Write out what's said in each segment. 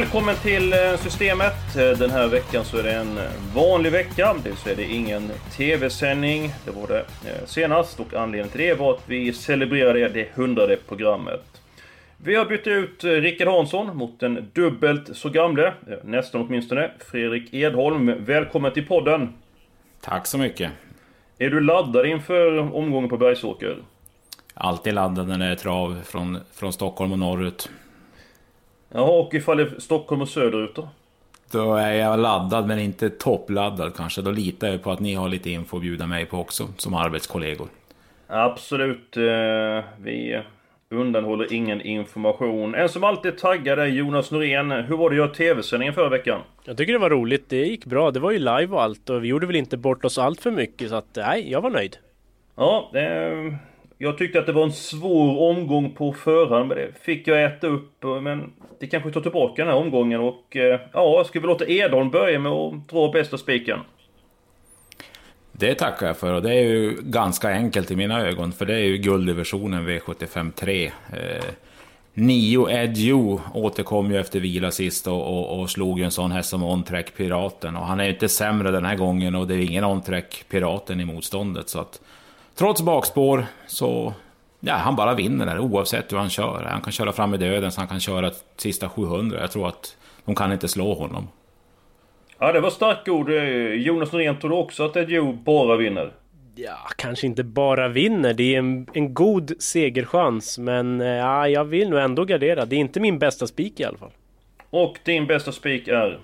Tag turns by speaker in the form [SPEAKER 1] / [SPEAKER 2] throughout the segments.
[SPEAKER 1] Välkommen till eh, Systemet. Eh, den här veckan så är det en vanlig vecka. Det är det ingen TV-sändning. Det var det eh, senast och anledningen till det var att vi celebrerade det hundrade programmet. Vi har bytt ut Rickard Hansson mot den dubbelt så gamle, nästan åtminstone, Fredrik Edholm. Välkommen till podden!
[SPEAKER 2] Tack så mycket!
[SPEAKER 1] Är du laddad inför omgången på Bergsåker?
[SPEAKER 2] Alltid laddad när det är trav från, från Stockholm och norrut.
[SPEAKER 1] Jaha, och ifall det är Stockholm och söderut då?
[SPEAKER 2] Då är jag laddad, men inte toppladdad kanske. Då litar jag på att ni har lite info att bjuda mig på också, som arbetskollegor.
[SPEAKER 1] Absolut. Eh, vi undanhåller ingen information. En som alltid är taggad är Jonas Norén. Hur var det att göra TV-sändningen förra veckan?
[SPEAKER 3] Jag tycker det var roligt. Det gick bra. Det var ju live och allt och vi gjorde väl inte bort oss allt för mycket så att nej, jag var nöjd.
[SPEAKER 1] Ja, det jag tyckte att det var en svår omgång på förhand, men det fick jag äta upp. Men det kanske tar tillbaka den här omgången och eh, ja, ska vi låta Edholm börja med att dra bästa spiken?
[SPEAKER 2] Det tackar jag för och det är ju ganska enkelt i mina ögon, för det är ju gulddivisionen V75 3. Eh, Nio Edjo återkom ju efter vila sist och, och, och slog ju en sån häst som OnTrack Piraten. Och han är ju inte sämre den här gången och det är ingen OnTrack Piraten i motståndet. Så att Trots bakspår så... Ja, han bara vinner där oavsett hur han kör. Han kan köra fram i döden så han kan köra sista 700. Jag tror att de kan inte slå honom.
[SPEAKER 1] Ja, det var starka ord. Jonas Norén tror också att Edjo bara vinner.
[SPEAKER 3] Ja, kanske inte bara vinner. Det är en, en god segerchans. Men eh, ja, jag vill nog ändå gardera. Det är inte min bästa spik i alla fall.
[SPEAKER 1] Och din bästa spik är?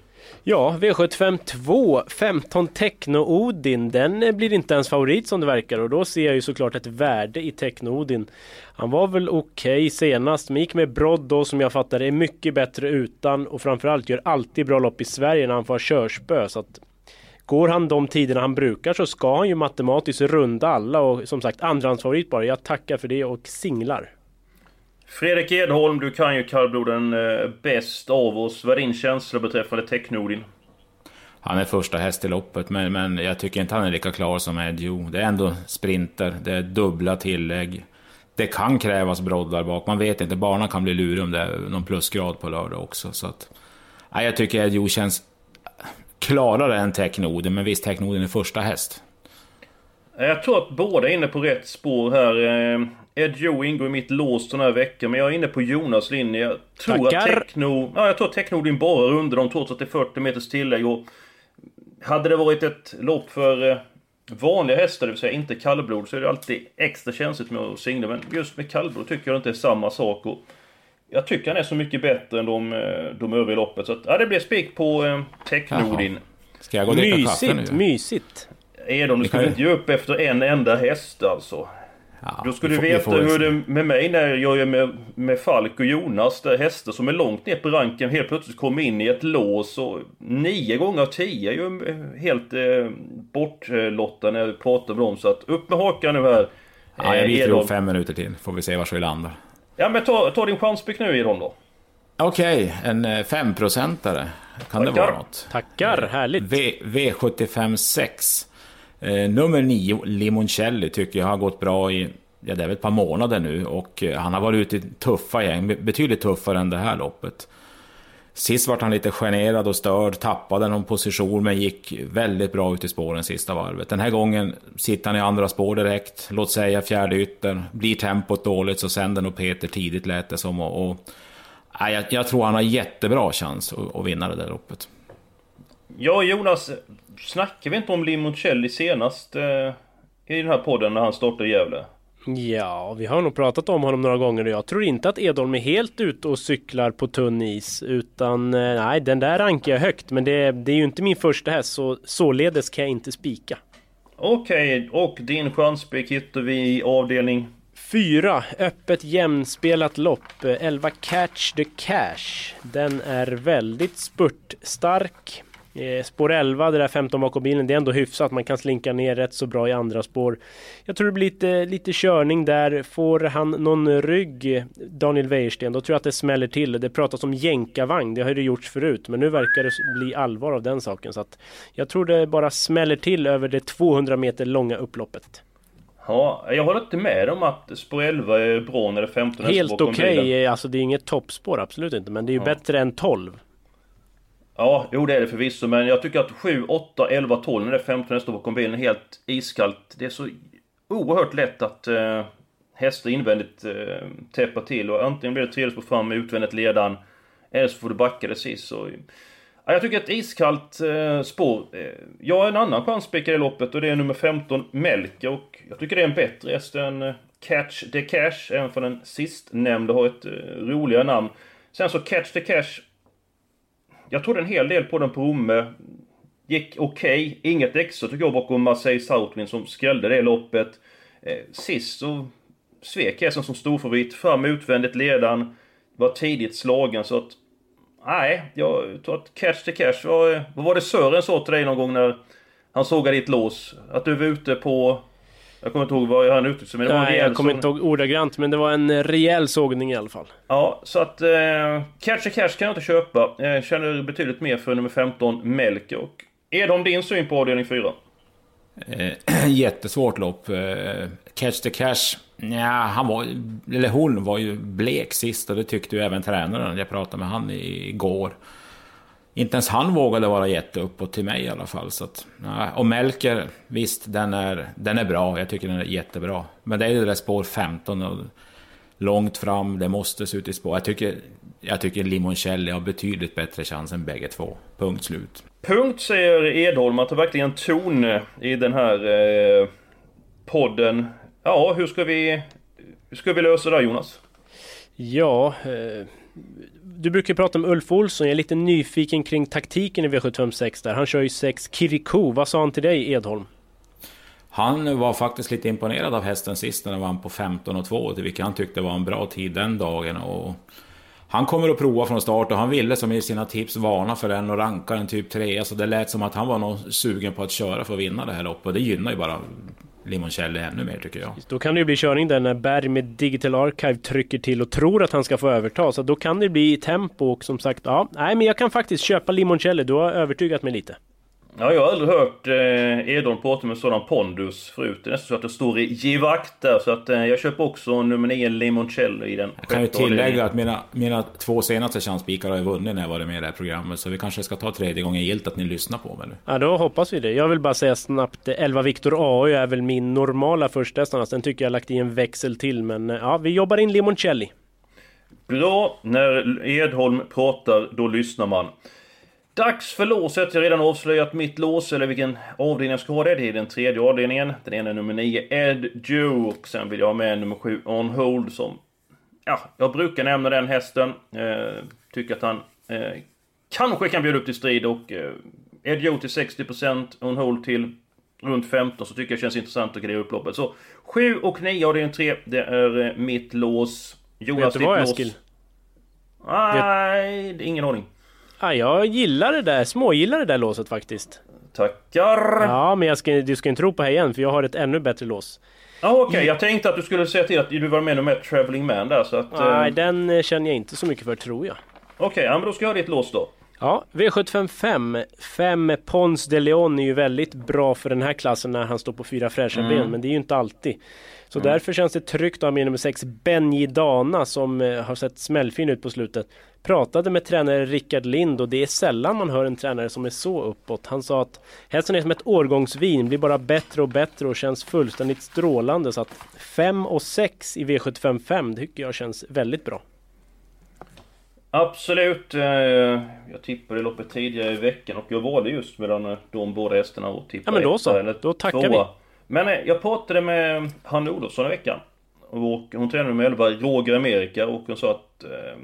[SPEAKER 3] Ja, V75 2, 15 Techno-Odin, den eh, blir inte ens favorit som det verkar och då ser jag ju såklart ett värde i Techno-Odin. Han var väl okej okay senast, men gick med Brodd då som jag fattar är mycket bättre utan och framförallt gör alltid bra lopp i Sverige när han får körspö. Så att Går han de tiderna han brukar så ska han ju matematiskt runda alla och som sagt andrahandsfavorit bara. Jag tackar för det och singlar.
[SPEAKER 1] Fredrik Edholm, du kan ju kallbloden eh, bäst av oss. Vad är din känsla beträffande Technodin?
[SPEAKER 2] Han är första häst i loppet, men, men jag tycker inte han är lika klar som Edjo. Det är ändå sprinter, det är dubbla tillägg. Det kan krävas broddar bak, man vet inte. Barnen kan bli luriga om det är någon plusgrad på lördag också. Så att, nej, jag tycker Edjo känns klarare än Technoden, men visst, Technoden är första häst.
[SPEAKER 1] Jag tror att båda är inne på rätt spår här. Eh, Ed Joe ingår i mitt lås den här veckan, men jag är inne på Jonas linje. Jag tror Tackar. att Techno... Ja, jag tror att Technodin bara under dem trots att det är 40 meters tillägg och... Hade det varit ett lopp för eh, vanliga hästar, det vill säga inte kallblod, så är det alltid extra känsligt med att singla. Men just med kallblod tycker jag inte är samma sak. Och jag tycker han är så mycket bättre än de, eh, de övriga loppet. Så att, ja, det blir spik på eh, Technodin.
[SPEAKER 2] Ska jag gå och dricka kaffe nu?
[SPEAKER 3] Mysigt, mysigt.
[SPEAKER 1] Edon, du skulle inte ge upp efter en enda häst alltså. Ja, Då skulle du veta hur det är med mig när jag är med, med Falk och Jonas. Där hästar som är långt ner på ranken helt plötsligt kommer in i ett lås och nio gånger av tio är ju helt eh, bortlottade när vi pratar med dem. Så att upp med hakan nu här.
[SPEAKER 2] Ja, jag biter ihop fem minuter till. Får vi se var vi landar.
[SPEAKER 1] Ja men ta, ta din chanspick nu Edholm då.
[SPEAKER 2] Okej, okay, en eh, femprocentare. Kan Tackar. det vara något?
[SPEAKER 3] Tackar, härligt.
[SPEAKER 2] V, V75 6. Eh, nummer 9, Limoncelli, tycker jag har gått bra i, ja det är väl ett par månader nu. Och eh, han har varit ute i tuffa gäng, betydligt tuffare än det här loppet. Sist var han lite generad och störd, tappade någon position men gick väldigt bra ut i spåren sista varvet. Den här gången sitter han i andra spår direkt, låt säga fjärde ytter. Blir tempot dåligt så sänder nog Peter tidigt lät det som. Och, och jag, jag, tror han har jättebra chans att, att vinna det där loppet.
[SPEAKER 1] Ja Jonas, Snackade vi inte om Limoncelli senast? Eh, i den här podden när han startade i Gävle?
[SPEAKER 3] Ja, vi har nog pratat om honom några gånger och jag tror inte att Edholm är helt ute och cyklar på tunn is. Utan eh, nej, den där rankar jag högt. Men det, det är ju inte min första häst så således kan jag inte spika.
[SPEAKER 1] Okej, och din chanspik hittar vi i avdelning?
[SPEAKER 3] Fyra, öppet jämnspelat lopp. 11 Catch the Cash. Den är väldigt spurtstark. Eh, spår 11, det där 15 bakom bilen, det är ändå hyfsat. Man kan slinka ner rätt så bra i andra spår. Jag tror det blir lite, lite körning där. Får han någon rygg, Daniel Wäjersten, då tror jag att det smäller till. Det pratas om jänkarvagn, det har det gjorts förut. Men nu verkar det bli allvar av den saken. Så att jag tror det bara smäller till över det 200 meter långa upploppet.
[SPEAKER 1] Ja, jag håller inte med om att spår 11 är bra när det är 15
[SPEAKER 3] Helt okej, okay. alltså det är inget toppspår, absolut inte. Men det är ju ja. bättre än 12.
[SPEAKER 1] Ja, jo det är det förvisso. Men jag tycker att 7, 8, 11, 12 när det är 15 hästar bakom bilen helt iskallt. Det är så oerhört lätt att eh, hästar invändigt eh, täppa till. Och antingen blir det tredje spår fram med utvändigt ledan. Eller så får du backa det sist. Så, ja, jag tycker ett iskallt eh, spår. Eh, jag har en annan chanspikare i loppet och det är nummer 15, Melker. Och jag tycker det är en bättre häst än eh, Catch the Cash. Även för den sistnämnde har ett eh, roligare namn. Sen så Catch the Cash jag trodde en hel del på den på Romme. Gick okej. Okay. Inget extra tycker jag bakom Marseille Southwind som skrällde det loppet. Eh, sist så svek hästen som storfavorit. Fram utvändigt ledan. Var tidigt slagen så att... Nej, jag tror att Catch the Cash var... Eh, vad var det Sören sa till dig någon gång när han sågade ditt lås? Att du var ute på jag kommer inte ihåg vad han uttryckte sig men det
[SPEAKER 3] var en jag kommer inte ihåg ordagrant men det var en rejäl sågning i alla fall.
[SPEAKER 1] Ja, så att eh, Catch a Cash kan jag inte köpa. Jag känner betydligt mer för nummer 15, Melker. Och Edholm, din syn på avdelning 4?
[SPEAKER 2] Eh, jättesvårt lopp. Eh, catch the Cash, ja, han var, eller hon var ju blek sist och det tyckte ju även tränaren. Jag pratade med han igår inte ens han vågade vara jätteuppåt till mig i alla fall. Så att, och Melker, visst, den är, den är bra. Jag tycker den är jättebra. Men det är det där spår 15 och långt fram, det måste se ut i spår. Jag tycker, jag tycker Limoncelli har betydligt bättre chans än bägge två. Punkt slut.
[SPEAKER 1] Punkt säger Edholm, att det verkligen ton i den här eh, podden. Ja, hur ska vi, hur ska vi lösa det Jonas?
[SPEAKER 3] Ja, eh, du brukar prata om Ulf Olsson, jag är lite nyfiken kring taktiken i V756 där. Han kör ju 6 Kirikou. Vad sa han till dig Edholm?
[SPEAKER 2] Han var faktiskt lite imponerad av hästen sist när den vann på 15 och 2, vilket han tyckte var en bra tid den dagen. Och han kommer att prova från start och han ville som i sina tips varna för den och ranka den typ 3. Så det lät som att han var nog sugen på att köra för att vinna det här loppet. Och det gynnar ju bara Limoncelli ännu mer tycker jag.
[SPEAKER 3] Då kan det ju bli körning där när Berg med Digital Archive trycker till och tror att han ska få överta. Så då kan det bli tempo och som sagt, ja, nej men jag kan faktiskt köpa Limoncelli. Du har övertygat mig lite.
[SPEAKER 1] Ja, jag har aldrig hört eh, Edholm prata med sådan pondus förut. Det är nästan så att det står i givakt där. Så att eh, jag köper också nummer 9 Limoncello i den.
[SPEAKER 2] Jag kan ju tillägga att mina, mina två senaste chanspikar har jag vunnit när jag varit med i det här programmet. Så vi kanske ska ta tredje gången gilt att ni lyssnar på mig nu.
[SPEAKER 3] Ja, då hoppas vi det. Jag vill bara säga snabbt, 11 Victor AU är väl min normala första häst. Den tycker jag har lagt i en växel till. Men eh, ja, vi jobbar in Limoncelli.
[SPEAKER 1] Bra. När Edholm pratar, då lyssnar man. Dags för låset. Jag har redan avslöjat mitt lås, eller vilken avdelning jag ska ha det. Det är den tredje avdelningen. Den ena är nummer 9, Ed Joe. Och sen vill jag ha med nummer 7, On Hold, som... Ja, jag brukar nämna den hästen. Eh, tycker att han eh, kanske kan bjuda upp till strid och... Eh, Ed Joe till 60%, On Hold till runt 15, så tycker jag känns intressant att gardera upp loppet. Så 7 och 9 avdelning 3, det är eh, mitt lås.
[SPEAKER 3] Jonas, Vet du vad Eskil?
[SPEAKER 1] Nej, det är ingen aning.
[SPEAKER 3] Ja, jag gillar det där, smågillar det där låset faktiskt.
[SPEAKER 1] Tackar!
[SPEAKER 3] Ja, men ska, du ska inte tro på här igen, för jag har ett ännu bättre lås.
[SPEAKER 1] Ja, okej. Okay. Jag tänkte att du skulle säga till att du var med med Traveling Man där, så att...
[SPEAKER 3] Nej, eh... den eh, känner jag inte så mycket för, tror jag.
[SPEAKER 1] Okej, okay, ja, men då ska jag ha ditt lås då.
[SPEAKER 3] Ja, V755. 5 Pons de Leon är ju väldigt bra för den här klassen när han står på fyra fräscha mm. ben, men det är ju inte alltid. Så mm. därför känns det tryggt att ha med nummer 6 Benji Dana som eh, har sett smällfin ut på slutet. Pratade med tränare Rickard Lind och det är sällan man hör en tränare som är så uppåt. Han sa att hästen är som ett årgångsvin, blir bara bättre och bättre och känns fullständigt strålande. Så att 5 och 6 i V755 tycker jag känns väldigt bra.
[SPEAKER 1] Absolut. Eh, jag tippade loppet tidigare i veckan och jag valde just mellan de båda hästarna och tippade
[SPEAKER 3] Ja men då så, då tackar tvåa. vi.
[SPEAKER 1] Men eh, jag pratade med Hanna Olofsson i veckan. Och hon tränade med 11 Roger Amerika och hon sa att eh,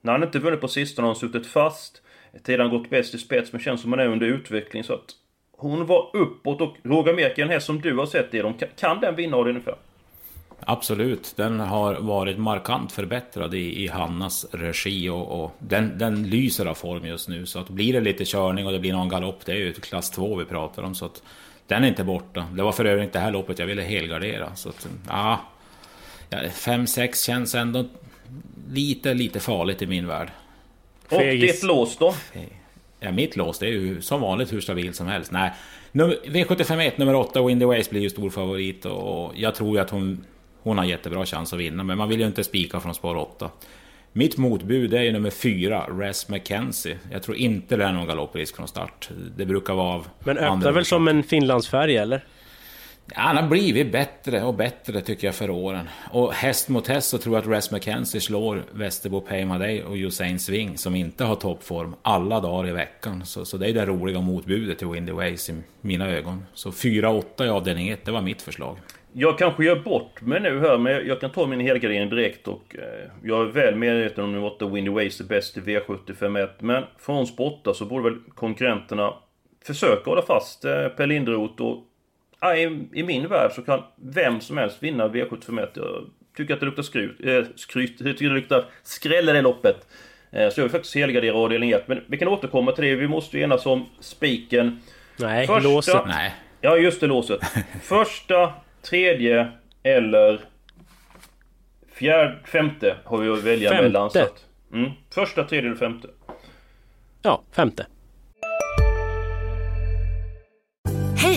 [SPEAKER 1] när han inte vunnit på sistone har han suttit fast. Tiden har gått bäst i spets men känns som han är under utveckling så att hon var uppåt och Roger Amerika, den här som du har sett i dem, kan den vinna av det ungefär?
[SPEAKER 2] Absolut, den har varit markant förbättrad i, i Hannas regi och, och, den, den lyser av form just nu. Så att blir det lite körning och det blir någon galopp, det är ju klass 2 vi pratar om. Så att den är inte borta. Det var för övrigt det här loppet jag ville helgardera. Så att, ja, 5-6 känns ändå lite, lite farligt i min värld.
[SPEAKER 1] Och ditt lås då?
[SPEAKER 2] Ja, mitt lås det är ju som vanligt hur stabilt som helst. Nej, V751 nummer 8, Windy Ways blir ju stor favorit och jag tror ju att hon, hon har jättebra chans att vinna. Men man vill ju inte spika från spår 8. Mitt motbud är ju nummer 4, Res McKenzie. Jag tror inte det är någon galopprisk från start. Det brukar vara av...
[SPEAKER 3] Men öppnar väl som en Finlandsfärg eller?
[SPEAKER 2] Han har blivit bättre och bättre tycker jag för åren. Och häst mot häst så tror jag att Res McKenzie slår Västerbo Paymaday och Usain Swing som inte har toppform alla dagar i veckan. Så, så det är det roliga motbudet till Windy Ways i mina ögon. Så 4-8 i avdelning 1, det var mitt förslag.
[SPEAKER 1] Jag kanske gör bort mig nu här, men jag kan ta min helgardering direkt och eh, jag är väl medveten om att Windy Ways är bäst i V75 Men från spotta så borde väl konkurrenterna försöka hålla fast eh, Per Lindroth och ja, i, i, min värld så kan vem som helst vinna V751. Jag tycker att det luktar skryt, äh, skryt jag tycker det luktar skräll i det loppet. Äh, så jag vill faktiskt helgardera avdelning 1. Men vi kan återkomma till det. Vi måste ju enas om spiken.
[SPEAKER 3] Nej, Första, låset.
[SPEAKER 2] Nej.
[SPEAKER 1] Ja, just det, låset. Första, tredje eller fjärde, femte har vi att välja
[SPEAKER 3] femte.
[SPEAKER 1] mellan. Så att, mm, första, tredje eller femte.
[SPEAKER 3] Ja, femte.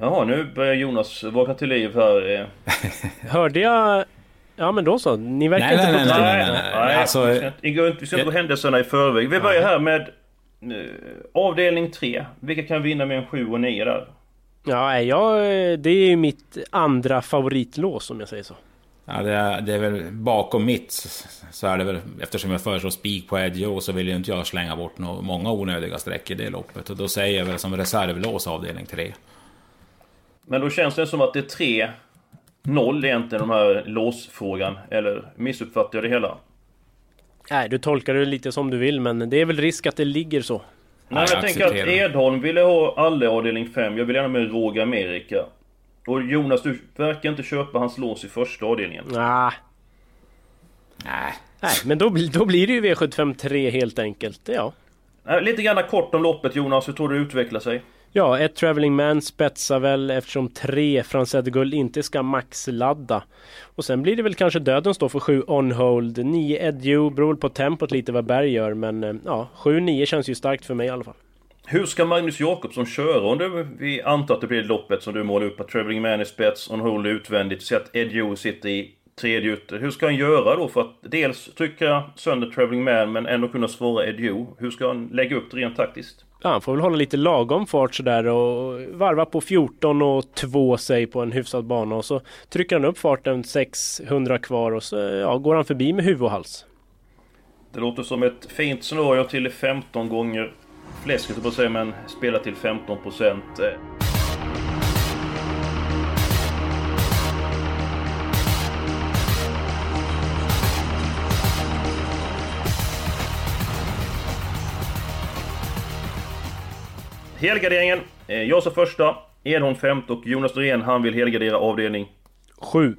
[SPEAKER 1] Jaha, nu börjar Jonas vakna till liv här. Eh.
[SPEAKER 3] Hörde jag... Ja men då så, ni verkar
[SPEAKER 2] nej,
[SPEAKER 3] inte
[SPEAKER 2] nej, nej, nej, nej, nej.
[SPEAKER 1] Alltså, vi ska inte gå händelserna i förväg. Vi börjar här med uh, avdelning 3. Vilka kan vinna med en 7 och 9 där?
[SPEAKER 3] Ja, jag, det är ju mitt andra favoritlås om jag säger så.
[SPEAKER 2] Ja, det är, det är väl bakom mitt så är det väl eftersom jag föreslår spik på Edge så vill ju inte jag slänga bort några, många onödiga streck i det loppet. Och då säger jag väl som reservlås avdelning 3.
[SPEAKER 1] Men då känns det som att det är 3-0 egentligen, de här låsfrågan. Eller missuppfattar jag det hela?
[SPEAKER 3] Nej, du tolkar det lite som du vill, men det är väl risk att det ligger så.
[SPEAKER 1] Nej, jag, jag tänker att Edholm ville ha alla avdelning 5. Jag vill gärna med Roger Amerika. Och Jonas, du verkar inte köpa hans lås i första avdelningen.
[SPEAKER 3] Nah. Nej. Nej, men då, då blir det ju V75 3 helt enkelt, ja.
[SPEAKER 1] Lite grann kort om loppet Jonas, hur tror du det utvecklar sig?
[SPEAKER 3] Ja, ett Traveling Man spetsar väl eftersom tre Frans Guld inte ska maxladda. Och sen blir det väl kanske döden då för sju on hold. Nio Edju, beror på tempot lite vad Berg gör men eh, ja, sju nio känns ju starkt för mig i alla fall.
[SPEAKER 1] Hur ska Magnus Jakobsson köra om det, vi antar att det blir loppet som du målar upp, att Traveling Man är spets, on hold utvändigt, så att Edju sitter i tredje ytter. Hur ska han göra då för att dels trycka sönder Traveling Man men ändå kunna svara Edju? Hur ska han lägga upp det rent taktiskt?
[SPEAKER 3] Ja, han får väl hålla lite lagom fart sådär och varva på 14 och 2 sig på en hyfsad bana och så trycker han upp farten 600 kvar och så ja, går han förbi med huvud och hals.
[SPEAKER 1] Det låter som ett fint scenario till 15 gånger fläsket på sig men spela till 15 procent. Helgarderingen. Eh, jag sa första, Edholm femte och Jonas Norén han vill helgardera avdelning...
[SPEAKER 3] Sju.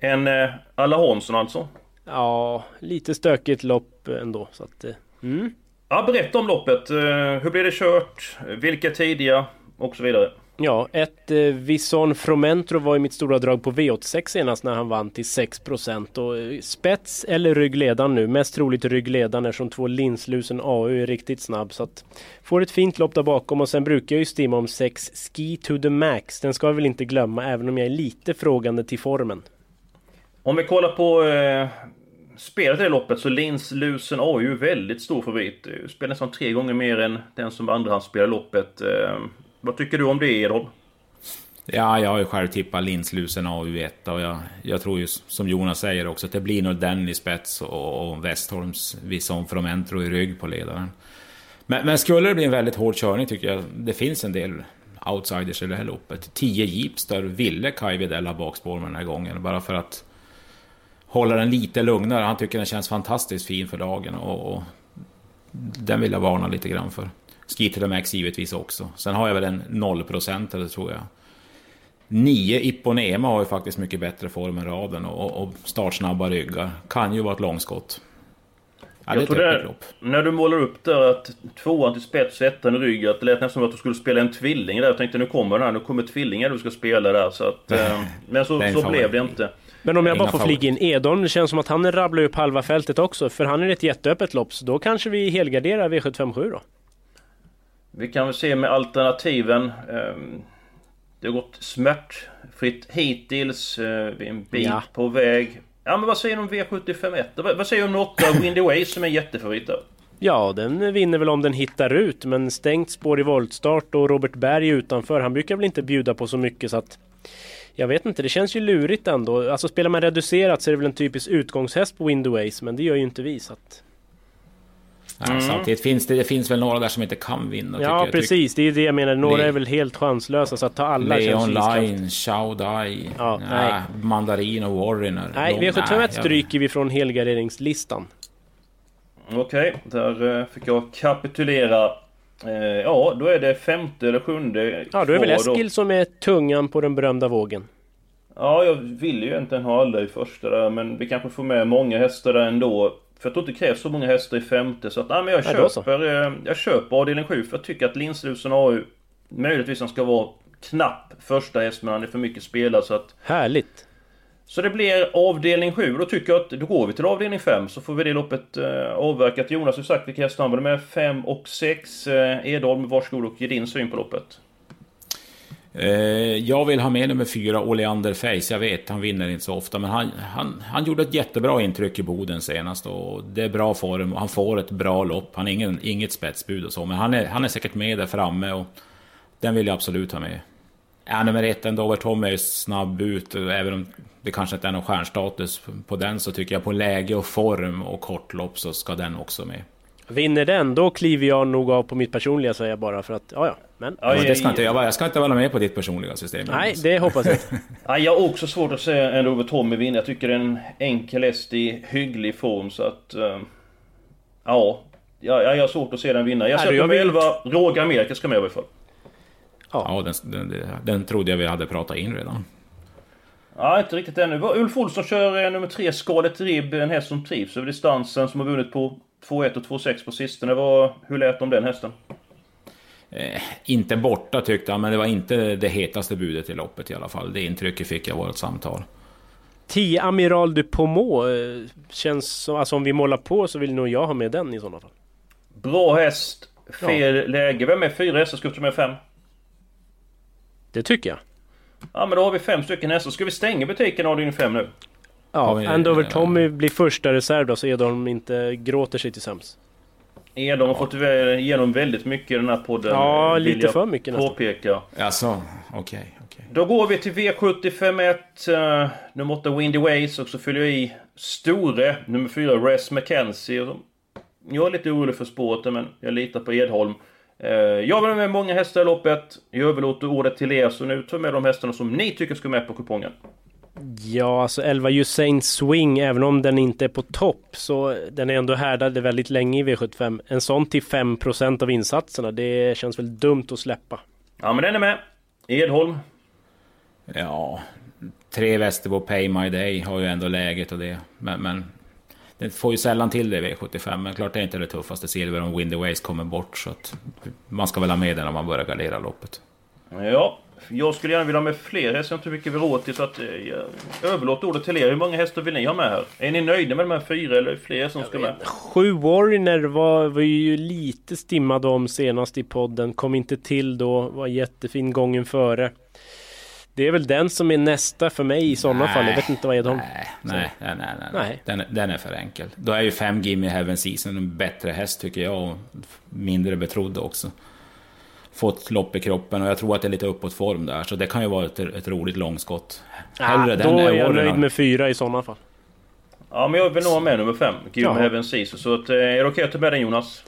[SPEAKER 1] En eh, Alla Hansson alltså?
[SPEAKER 3] Ja, lite stökigt lopp ändå så att... Eh, mm.
[SPEAKER 1] Ja, berätta om loppet. Eh, hur blev det kört? Vilka tidiga? Och så vidare.
[SPEAKER 3] Ja, ett eh, Vison Fromentro var i mitt stora drag på V86 senast när han vann till 6% och eh, spets eller ryggledaren nu. Mest troligt ryggledaren eftersom två linslusen AU är riktigt snabb så att får ett fint lopp där bakom och sen brukar jag ju stimma om 6 Ski to the Max. Den ska jag väl inte glömma även om jag är lite frågande till formen.
[SPEAKER 1] Om vi kollar på eh, spelet i det loppet så linslusen AU är väldigt stor favorit. Spelar nästan tre gånger mer än den som andrahandsspelar loppet. Eh, vad tycker du om det Edholm?
[SPEAKER 2] Ja, jag har ju själv tippat linslusen AU1 och jag, jag tror ju som Jonas säger också att det blir nog den i spets och, och Westholms Vison Fromentro i rygg på ledaren. Men, men skulle det bli en väldigt hård körning tycker jag det finns en del outsiders i det här loppet. 10 Jeepstar ville Kaj Widell ha bakspår med den här gången bara för att hålla den lite lugnare. Han tycker den känns fantastiskt fin för dagen och, och den vill jag varna lite grann för. Ski to the Max givetvis också. Sen har jag väl en 0% eller tror jag. 9 Iponema har ju faktiskt mycket bättre form än raden och, och startsnabba ryggar. Kan ju vara ett långskott.
[SPEAKER 1] Ja, jag tror det, när du målar upp där att tvåan till spets och ettan i rygg, att det lät nästan som att du skulle spela en tvilling där. Jag tänkte nu kommer den här, nu kommer tvillingar du ska spela där. Så att, eh, men så, så blev det inte.
[SPEAKER 3] Men om jag bara får flika in Edon, det känns som att han rabblar upp halva fältet också. För han är ett jätteöppet lopp, så då kanske vi helgarderar V757 då.
[SPEAKER 1] Vi kan väl se med alternativen. Ehm, det har gått smärtfritt hittills. Eh, vi är en bit ja. på väg. Ja men vad säger du om V751? Vad säger du om 8 Windy Way som är jättefavorit där?
[SPEAKER 3] Ja, den vinner väl om den hittar ut, men stängt spår i voltstart och Robert Berg utanför. Han brukar väl inte bjuda på så mycket så att... Jag vet inte, det känns ju lurigt ändå. Alltså spelar man reducerat så är det väl en typisk utgångshäst på Windoways, men det gör ju inte vi så att...
[SPEAKER 2] Mm. Samtidigt finns det, det finns väl några där som inte kan vinna.
[SPEAKER 3] Ja precis, det är det jag menar. Några Le är väl helt chanslösa så att ta alla
[SPEAKER 2] Leon Line, Shao Dai, ja, nej. Mandarin och Warriner.
[SPEAKER 3] Nej, V751 stryker vi från helgarderingslistan.
[SPEAKER 1] Okej, okay, där eh, fick jag kapitulera. Eh, ja, då är det femte eller sjunde
[SPEAKER 3] Ja, då är väl Eskil då. som är tungan på den berömda vågen.
[SPEAKER 1] Ja, jag vill ju egentligen ha alla i första där, men vi kanske får med många hästar där ändå. För jag tror inte det krävs så många hästar i femte så att, nej men jag nej, köper, eh, jag köper avdelning 7 för jag tycker att Lindslusen AU Möjligtvis han ska vara knapp första häst men han är för mycket spelad så att...
[SPEAKER 3] Härligt!
[SPEAKER 1] Så det blir avdelning 7 då tycker jag att då går vi till avdelning 5 så får vi det loppet eh, avverkat. Jonas har sagt vilka hästar han var med 5 och 6. Eh, Edholm, varsågod och ge din syn på loppet.
[SPEAKER 2] Eh, jag vill ha med nummer fyra, Oleander Feis. Jag vet, han vinner inte så ofta. Men han, han, han gjorde ett jättebra intryck i Boden senast. Och det är bra form. Han får ett bra lopp. Han är ingen, inget spetsbud och så. Men han är, han är säkert med där framme. Och den vill jag absolut ha med. Ja, nummer ett, en Dover-Tommy, är snabb ut. Även om det kanske inte är någon stjärnstatus på den. Så tycker jag på läge och form och kortlopp så ska den också med.
[SPEAKER 3] Vinner den, då kliver jag nog av på mitt personliga säger jag bara för att, ja ja. Men...
[SPEAKER 2] Ja, det ska inte jag vara. Jag ska inte vara med på ditt personliga system.
[SPEAKER 3] Nej, det hoppas jag
[SPEAKER 1] ja, Jag har också svårt att säga en Robert Tommy vinna. Jag tycker det är en enkel häst i hygglig form så att... Uh, ja, jag, jag har svårt att se den vinna. Jag sätter med 11, Roger Amerika ska med i alla fall.
[SPEAKER 2] Ja, ja den, den, den trodde jag vi hade pratat in redan.
[SPEAKER 1] Ja, inte riktigt ännu. Ulf Olsson kör eh, nummer 3, Scarlet Rib, en häst som trivs över distansen, som har vunnit på 2-1 och 2-6 på sistone. Vad, hur lät om den hästen?
[SPEAKER 2] Eh, inte borta tyckte han, men det var inte det hetaste budet i loppet i alla fall. Det intrycket fick jag av vårt samtal.
[SPEAKER 3] 10 Amiral du Pomå eh, känns som, alltså om vi målar på så vill nog jag ha med den i sådana fall.
[SPEAKER 1] Bra häst, fel ja. läge. Vem är fyra hästar? Ska med fem?
[SPEAKER 3] Det tycker jag.
[SPEAKER 1] Ja men då har vi fem stycken hästar. Ska vi stänga butiken avdelning fem nu?
[SPEAKER 3] Ja, Andover Tommy blir första reserv då så Edholm inte gråter sig till sämst.
[SPEAKER 1] Edholm har fått igenom väldigt mycket i den här podden.
[SPEAKER 3] Ja, lite för mycket
[SPEAKER 1] nästan. Påpeka.
[SPEAKER 2] Alltså, okej. Okay, okay.
[SPEAKER 1] Då går vi till V751. Uh, eh, nummer 8 Windy Ways och så fyller jag i Store, nummer 4 Res McKenzie. Jag är lite orolig för spåret men jag litar på Edholm. Uh, jag vill med många hästar i loppet. Jag överlåter ordet till er så nu tar med de hästarna som ni tycker ska med på kupongen.
[SPEAKER 3] Ja, alltså 11 Usain Swing, även om den inte är på topp, så den är ändå härdad väldigt länge i V75. En sån till 5% av insatserna, det känns väl dumt att släppa.
[SPEAKER 1] Ja, men den är med. Edholm.
[SPEAKER 2] Ja, tre Västerbo Pay My Day har ju ändå läget och det. Men, men den får ju sällan till det i V75. Men klart det är inte det tuffaste. Silver om Windy Ways kommer bort. Så att man ska väl ha med den om man börjar gardera loppet.
[SPEAKER 1] Ja, Jag skulle gärna vilja ha med fler hästar, jag har inte mycket vi råd till så att eh, jag överlåter ordet till er. Hur många hästar vill ni ha med här? Är ni nöjda med de här fyra eller fler som ska med?
[SPEAKER 3] Sju Warner var vi ju lite stimmade om senast i podden. Kom inte till då, var jättefin gången före. Det är väl den som är nästa för mig i sådana fall. Jag vet inte vad Edholm...
[SPEAKER 2] Nej, nej, nej, nej, nej. Den, den är för enkel. Då är ju fem Gimme Heaven Season en bättre häst tycker jag och mindre betrodd också. Fått lopp i kroppen och jag tror att det är lite uppåt form där. Så det kan ju vara ett, ett roligt långskott.
[SPEAKER 3] Hellre ja, den då är jag nöjd med fyra i sådana fall.
[SPEAKER 1] Ja, men jag vill nog ha med nummer fem. Gimme ja. Heaven Season. Så att, eh, är det okej att ta med den Jonas?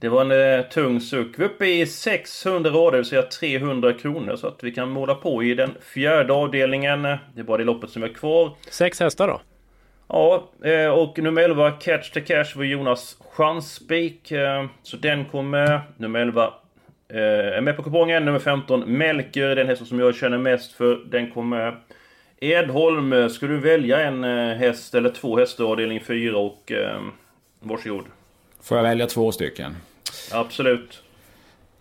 [SPEAKER 1] Det var en eh, tung suck. Vi är uppe i 600 rader, det vill säga 300 kronor. Så att vi kan måla på i den fjärde avdelningen. Det är bara det loppet som är kvar.
[SPEAKER 3] Sex hästar då?
[SPEAKER 1] Ja, eh, och nummer 11, Catch the Cash, var Jonas chansspik. Eh, så den kommer Nummer 11 eh, är med på kupongen. Nummer 15, Melker, den hästen som jag känner mest för. Den kommer Edholm, ska du välja en häst eller två hästar avdelning 4 och varsågod.
[SPEAKER 2] Får jag välja två stycken?
[SPEAKER 1] Absolut.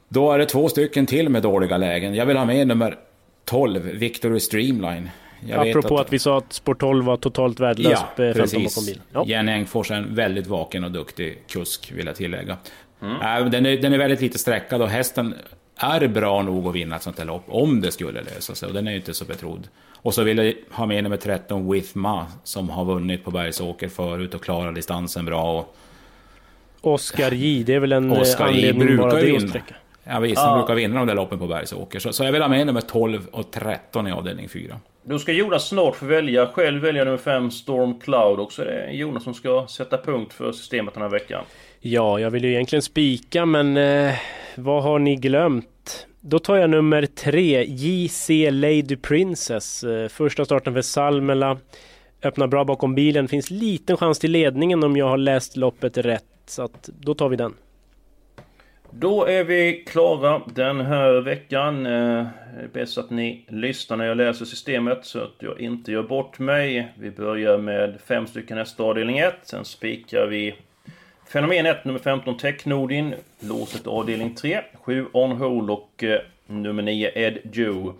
[SPEAKER 2] Då är det två stycken till med dåliga lägen. Jag vill ha med nummer 12, Victory Streamline.
[SPEAKER 3] Jag Apropå att... att vi sa att Sport 12 var totalt värdelös ja, 15 bakom bil.
[SPEAKER 2] Ja. Jenny Engfors är en väldigt vaken och duktig kusk, vill jag tillägga. Mm. Den, är, den är väldigt lite sträckad och hästen är bra nog att vinna ett sånt här lopp, om det skulle lösa sig. Och den är ju inte så betrodd. Och så vill jag ha med nummer 13, With Ma, som har vunnit på Bergsåker förut och klarar distansen bra. Och
[SPEAKER 3] Oscar J, det är väl en Oscar anledning bara det att sträcka.
[SPEAKER 2] Ja visst, han brukar vinna de där loppen på Bergsåker. Så, så jag vill ha med nummer 12 och 13 i avdelning 4.
[SPEAKER 1] Då ska Jonas snart få välja. Själv väljer nummer 5, Storm Cloud. Och så är det Jonas som ska sätta punkt för systemet den här veckan.
[SPEAKER 3] Ja, jag vill ju egentligen spika, men eh, vad har ni glömt? Då tar jag nummer 3, JC Lady Princess. Eh, första starten för Salmela. Öppnar bra bakom bilen. Finns liten chans till ledningen om jag har läst loppet rätt. Så att då tar vi den.
[SPEAKER 1] Då är vi klara den här veckan. Eh, det eh, är bäst att ni lyssnar när jag läser systemet så att jag inte gör bort mig. Vi börjar med fem stycken hästar avdelning 1. Sen spikar vi Fenomen 1, nummer 15 Technodin. Låset avdelning 3. 7 On Hold och eh, nummer 9 Ed Joe.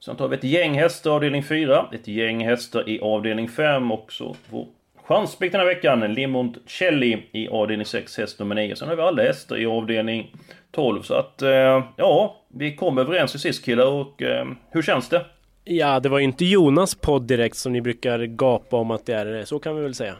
[SPEAKER 1] Sen tar vi ett gäng hästar avdelning 4. Ett gäng hästar i avdelning 5 också. Vår Chansspik den här veckan, Limoncelli i avdelning 6, häst nummer 9. Sen har vi alla hästar i avdelning 12. Så att, eh, ja, vi kom överens i sist killar och eh, hur känns det?
[SPEAKER 3] Ja, det var ju inte Jonas podd direkt som ni brukar gapa om att det är. Så kan vi väl säga.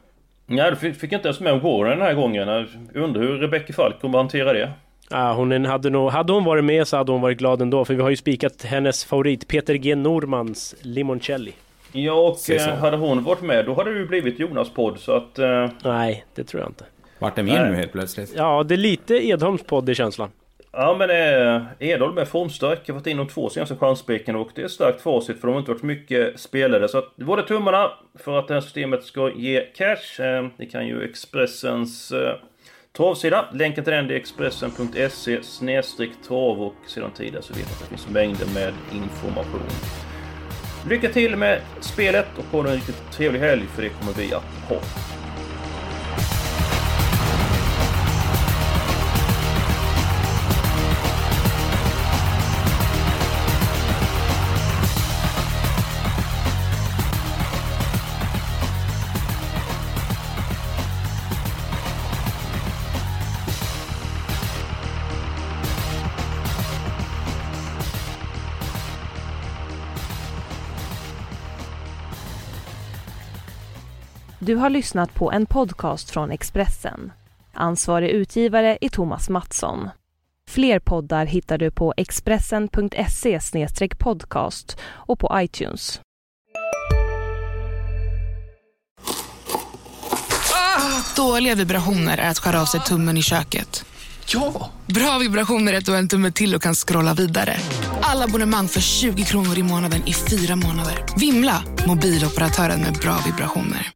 [SPEAKER 1] Nej, du fick inte ens med på den här gången. Jag undrar hur Rebecca Falk kommer hantera det.
[SPEAKER 3] Ja, hon hade, nog, hade hon varit med så hade hon varit glad ändå. För vi har ju spikat hennes favorit Peter G Normans Limoncelli.
[SPEAKER 1] Ja, och eh, hade hon varit med då hade det ju blivit Jonas podd så att... Uh...
[SPEAKER 3] Nej, det tror jag inte.
[SPEAKER 2] Vart är min nu helt plötsligt?
[SPEAKER 3] Ja, det är lite Edholms podd i känslan.
[SPEAKER 1] Ja men eh, Edholm är formstark. Jag har varit in de två senaste chansspiken och det är starkt facit för de har inte varit mycket spelare. Så att båda tummarna för att det här systemet ska ge cash. Eh, ni kan ju Expressens eh, travsida. Länken till den är expressen.se snedstreck trav och sedan tidigare så vet ni att det finns mängder med information. Lycka till med spelet och ha en riktigt trevlig helg för det kommer vi att ha.
[SPEAKER 4] Du har lyssnat på en podcast från Expressen. Ansvarig utgivare är Thomas Mattsson. Fler poddar hittar du på expressen.se podcast och på iTunes.
[SPEAKER 5] Ah, dåliga vibrationer är att skära av sig tummen i köket.
[SPEAKER 6] Ja!
[SPEAKER 5] Bra vibrationer är att du har en tumme till och kan scrolla vidare. Alla abonnemang för 20 kronor i månaden i fyra månader. Vimla! Mobiloperatören med bra vibrationer.